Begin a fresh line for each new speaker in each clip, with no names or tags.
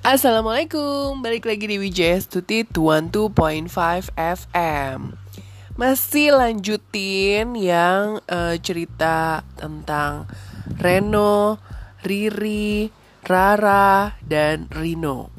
Assalamualaikum, balik lagi di WJS Tuti 12.5 FM Masih lanjutin yang uh, cerita tentang Reno, Riri, Rara, dan Rino.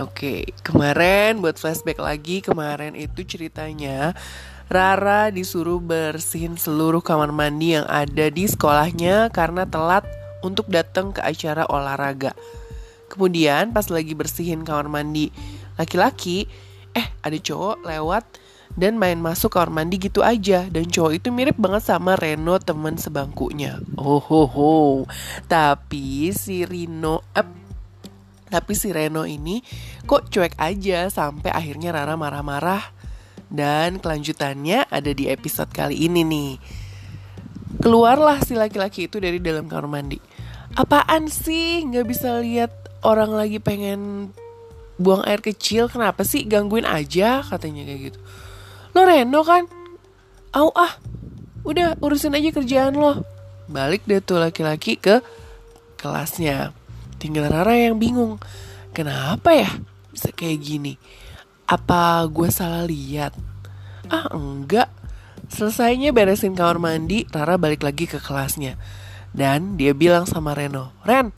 Oke, kemarin buat flashback lagi Kemarin itu ceritanya Rara disuruh bersihin seluruh kamar mandi yang ada di sekolahnya Karena telat untuk datang ke acara olahraga Kemudian pas lagi bersihin kamar mandi laki-laki, eh ada cowok lewat dan main masuk kamar mandi gitu aja dan cowok itu mirip banget sama Reno teman sebangkunya. Oh ho ho. Tapi si Rino eh, tapi si Reno ini kok cuek aja sampai akhirnya Rara marah-marah dan kelanjutannya ada di episode kali ini nih. Keluarlah si laki-laki itu dari dalam kamar mandi. Apaan sih nggak bisa lihat orang lagi pengen buang air kecil kenapa sih gangguin aja? Katanya kayak gitu. Lo Reno kan? Au ah udah urusin aja kerjaan lo. Balik deh tuh laki-laki ke kelasnya. Tinggal Rara yang bingung kenapa ya bisa kayak gini? Apa gue salah lihat? Ah enggak. Selesainya beresin kamar mandi Rara balik lagi ke kelasnya. Dan dia bilang sama Reno Ren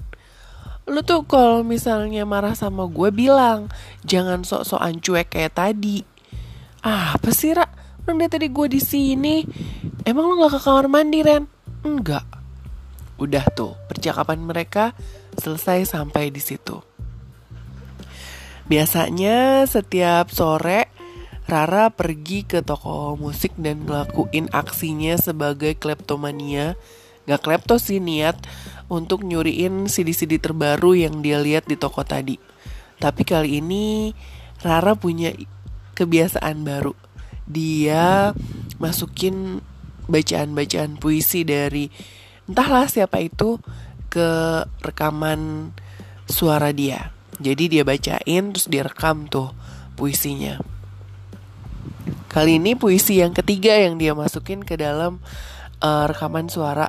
lu tuh kalau misalnya marah sama gue bilang jangan sok-sokan cuek kayak tadi. Ah, apa sih Ra? Orang dari tadi gue di sini. Emang lu gak ke kamar mandi Ren? Enggak. Udah tuh percakapan mereka selesai sampai di situ. Biasanya setiap sore Rara pergi ke toko musik dan ngelakuin aksinya sebagai kleptomania Gak klepto sih niat untuk nyuriin CD-CD terbaru yang dia lihat di toko tadi. Tapi kali ini Rara punya kebiasaan baru. Dia masukin bacaan-bacaan puisi dari entahlah siapa itu ke rekaman suara dia. Jadi dia bacain terus dia rekam tuh puisinya. Kali ini puisi yang ketiga yang dia masukin ke dalam uh, rekaman suara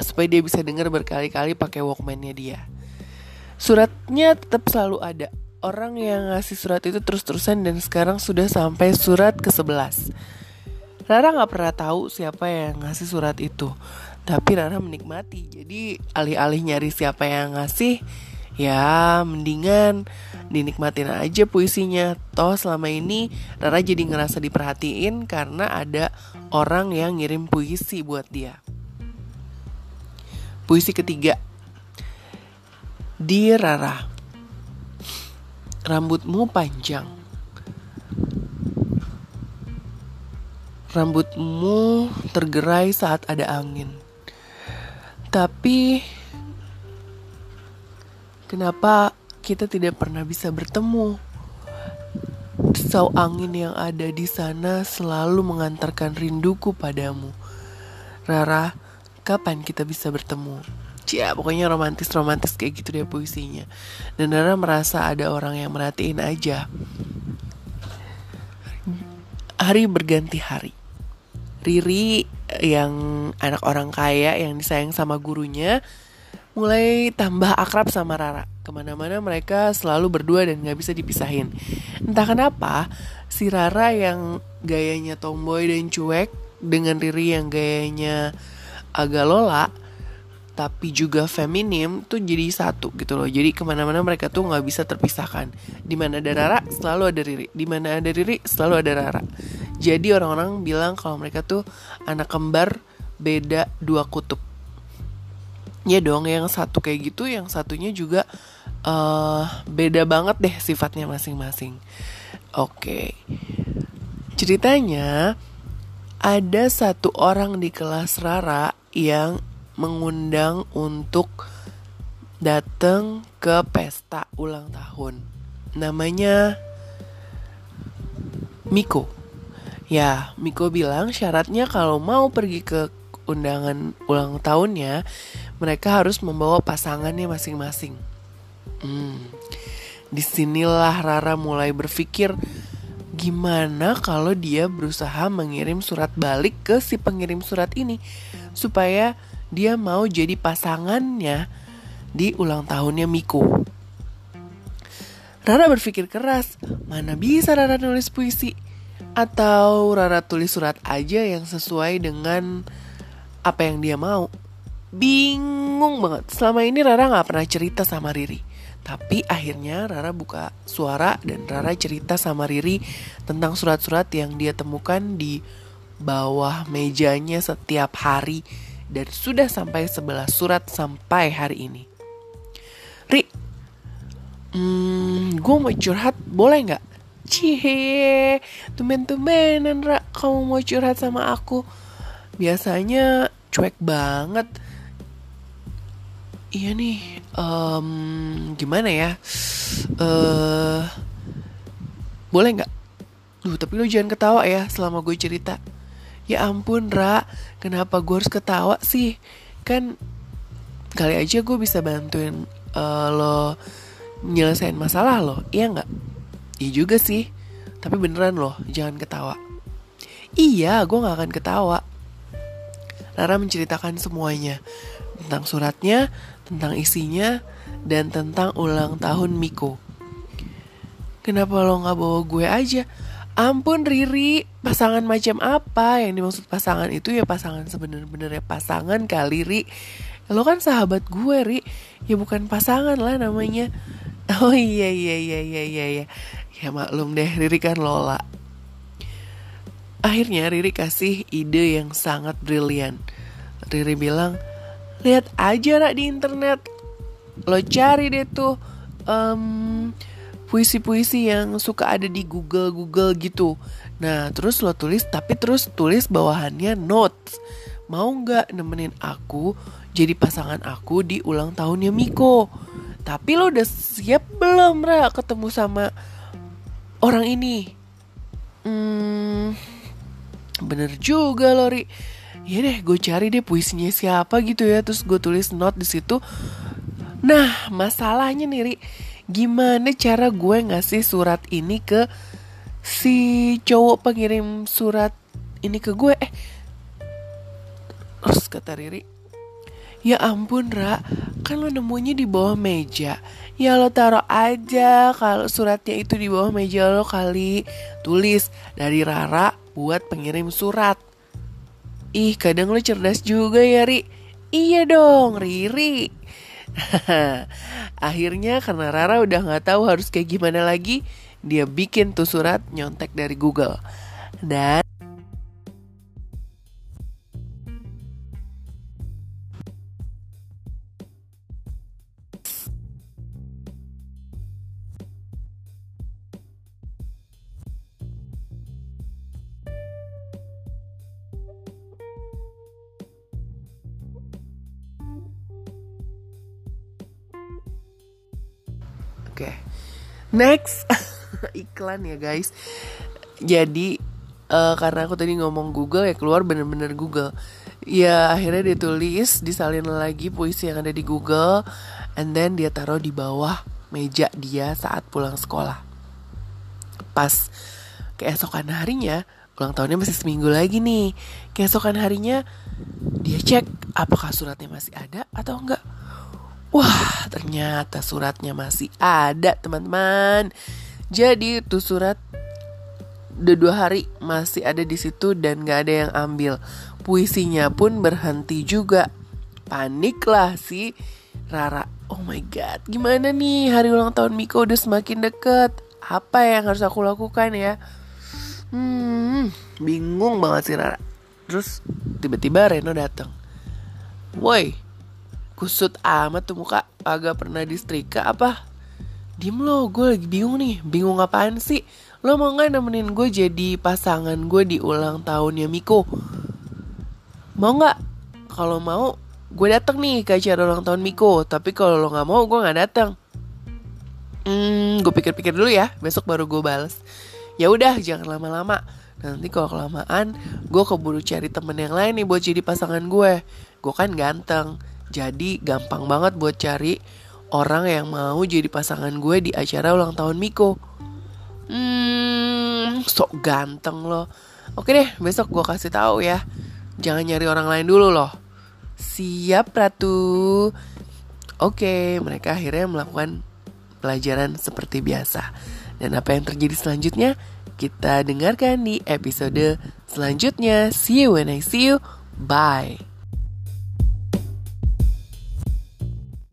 supaya dia bisa dengar berkali-kali pakai Walkman-nya dia. Suratnya tetap selalu ada. Orang yang ngasih surat itu terus-terusan dan sekarang sudah sampai surat ke-11. Rara nggak pernah tahu siapa yang ngasih surat itu. Tapi Rara menikmati. Jadi alih-alih nyari siapa yang ngasih, ya mendingan dinikmatin aja puisinya. Toh selama ini Rara jadi ngerasa diperhatiin karena ada orang yang ngirim puisi buat dia. Puisi ketiga Di Rara Rambutmu panjang Rambutmu tergerai saat ada angin Tapi Kenapa kita tidak pernah bisa bertemu? Sau angin yang ada di sana selalu mengantarkan rinduku padamu. Rara, kapan kita bisa bertemu? Cia, pokoknya romantis-romantis kayak gitu deh puisinya. Dan Nara merasa ada orang yang merhatiin aja. Hari berganti hari. Riri yang anak orang kaya yang disayang sama gurunya Mulai tambah akrab sama Rara. Ke mana-mana mereka selalu berdua dan gak bisa dipisahin. Entah kenapa si Rara yang gayanya tomboy dan cuek Dengan Riri yang gayanya agak lola tapi juga feminim tuh jadi satu gitu loh. Jadi ke mana-mana mereka tuh nggak bisa terpisahkan. Di mana ada Rara selalu ada Riri. Di mana ada Riri selalu ada Rara. Jadi orang-orang bilang kalau mereka tuh anak kembar beda dua kutub. Ya dong yang satu kayak gitu yang satunya juga uh, beda banget deh sifatnya masing-masing. Oke. Ceritanya ada satu orang di kelas Rara yang mengundang untuk datang ke pesta ulang tahun. Namanya Miko. Ya, Miko bilang syaratnya kalau mau pergi ke undangan ulang tahunnya, mereka harus membawa pasangannya masing-masing. Hmm, di sinilah Rara mulai berpikir gimana kalau dia berusaha mengirim surat balik ke si pengirim surat ini supaya dia mau jadi pasangannya di ulang tahunnya Miko. Rara berpikir keras, mana bisa Rara nulis puisi? Atau Rara tulis surat aja yang sesuai dengan apa yang dia mau? Bingung banget, selama ini Rara gak pernah cerita sama Riri. Tapi akhirnya Rara buka suara dan Rara cerita sama Riri tentang surat-surat yang dia temukan di bawah mejanya setiap hari dan sudah sampai 11 surat sampai hari ini. Ri, Hmm, gue mau curhat boleh nggak? Cie, tumen-tumenan Ra, kamu mau curhat sama aku. Biasanya cuek banget. Iya nih, um, gimana ya? Uh, boleh nggak? Duh, tapi lo jangan ketawa ya selama gue cerita. Ya ampun, Ra, kenapa gue harus ketawa sih? Kan kali aja gue bisa bantuin uh, lo nyelesain masalah loh, iya nggak? Iya juga sih, tapi beneran loh, jangan ketawa. Iya, gue gak akan ketawa. Rara menceritakan semuanya tentang suratnya, tentang isinya, dan tentang ulang tahun Miko. Kenapa lo gak bawa gue aja? Ampun Riri, pasangan macam apa? Yang dimaksud pasangan itu ya pasangan sebener-benernya pasangan kali Ri. Lo kan sahabat gue Ri, ya bukan pasangan lah namanya. Oh iya iya iya iya iya iya. Ya maklum deh Riri kan Lola. Akhirnya Riri kasih ide yang sangat brilian. Riri bilang, lihat aja rak di internet. Lo cari deh tuh um, puisi-puisi yang suka ada di Google Google gitu. Nah terus lo tulis tapi terus tulis bawahannya notes. Mau nggak nemenin aku jadi pasangan aku di ulang tahunnya Miko? Tapi lo udah siap belum Ra ketemu sama orang ini? Hmm, bener juga Lori. Ya deh, gue cari deh puisinya siapa gitu ya, terus gue tulis note di situ. Nah, masalahnya nih, Ri, gimana cara gue ngasih surat ini ke si cowok pengirim surat ini ke gue? Eh, terus kata Riri, Ya ampun Ra, kan lo nemunya di bawah meja. Ya lo taruh aja kalau suratnya itu di bawah meja lo kali. Tulis dari Rara buat pengirim surat. Ih kadang lo cerdas juga ya Ri. Iya dong Riri. Akhirnya karena Rara udah gak tahu harus kayak gimana lagi, dia bikin tuh surat nyontek dari Google. Dan Oke. Okay. Next iklan ya guys. Jadi uh, karena aku tadi ngomong Google ya keluar bener-bener Google. Ya akhirnya dia tulis disalin lagi puisi yang ada di Google and then dia taruh di bawah meja dia saat pulang sekolah. Pas keesokan harinya ulang tahunnya masih seminggu lagi nih. Keesokan harinya dia cek apakah suratnya masih ada atau enggak Wah, ternyata suratnya masih ada, teman-teman. Jadi itu surat udah dua hari masih ada di situ dan gak ada yang ambil. Puisinya pun berhenti juga. Paniklah si Rara. Oh my god, gimana nih hari ulang tahun Miko udah semakin deket. Apa yang harus aku lakukan ya? Hmm, bingung banget si Rara. Terus tiba-tiba Reno datang. Woi, kusut amat tuh muka agak pernah disetrika apa? Diem lo, gue lagi bingung nih. Bingung apaan sih? Lo mau gak nemenin gue jadi pasangan gue di ulang tahunnya Miko? Mau gak? Kalau mau, gue dateng nih ke acara ulang tahun Miko. Tapi kalau lo gak mau, gue gak dateng. Hmm, gue pikir-pikir dulu ya. Besok baru gue bales. Ya udah, jangan lama-lama. Nanti kalau kelamaan, gue keburu cari temen yang lain nih buat jadi pasangan gue Gue kan ganteng jadi gampang banget buat cari orang yang mau jadi pasangan gue di acara ulang tahun Miko. Hmm, sok ganteng loh. Oke deh, besok gue kasih tahu ya. Jangan nyari orang lain dulu loh. Siap Ratu. Oke, mereka akhirnya melakukan pelajaran seperti biasa. Dan apa yang terjadi selanjutnya? Kita dengarkan di episode selanjutnya. See you when I see you. Bye.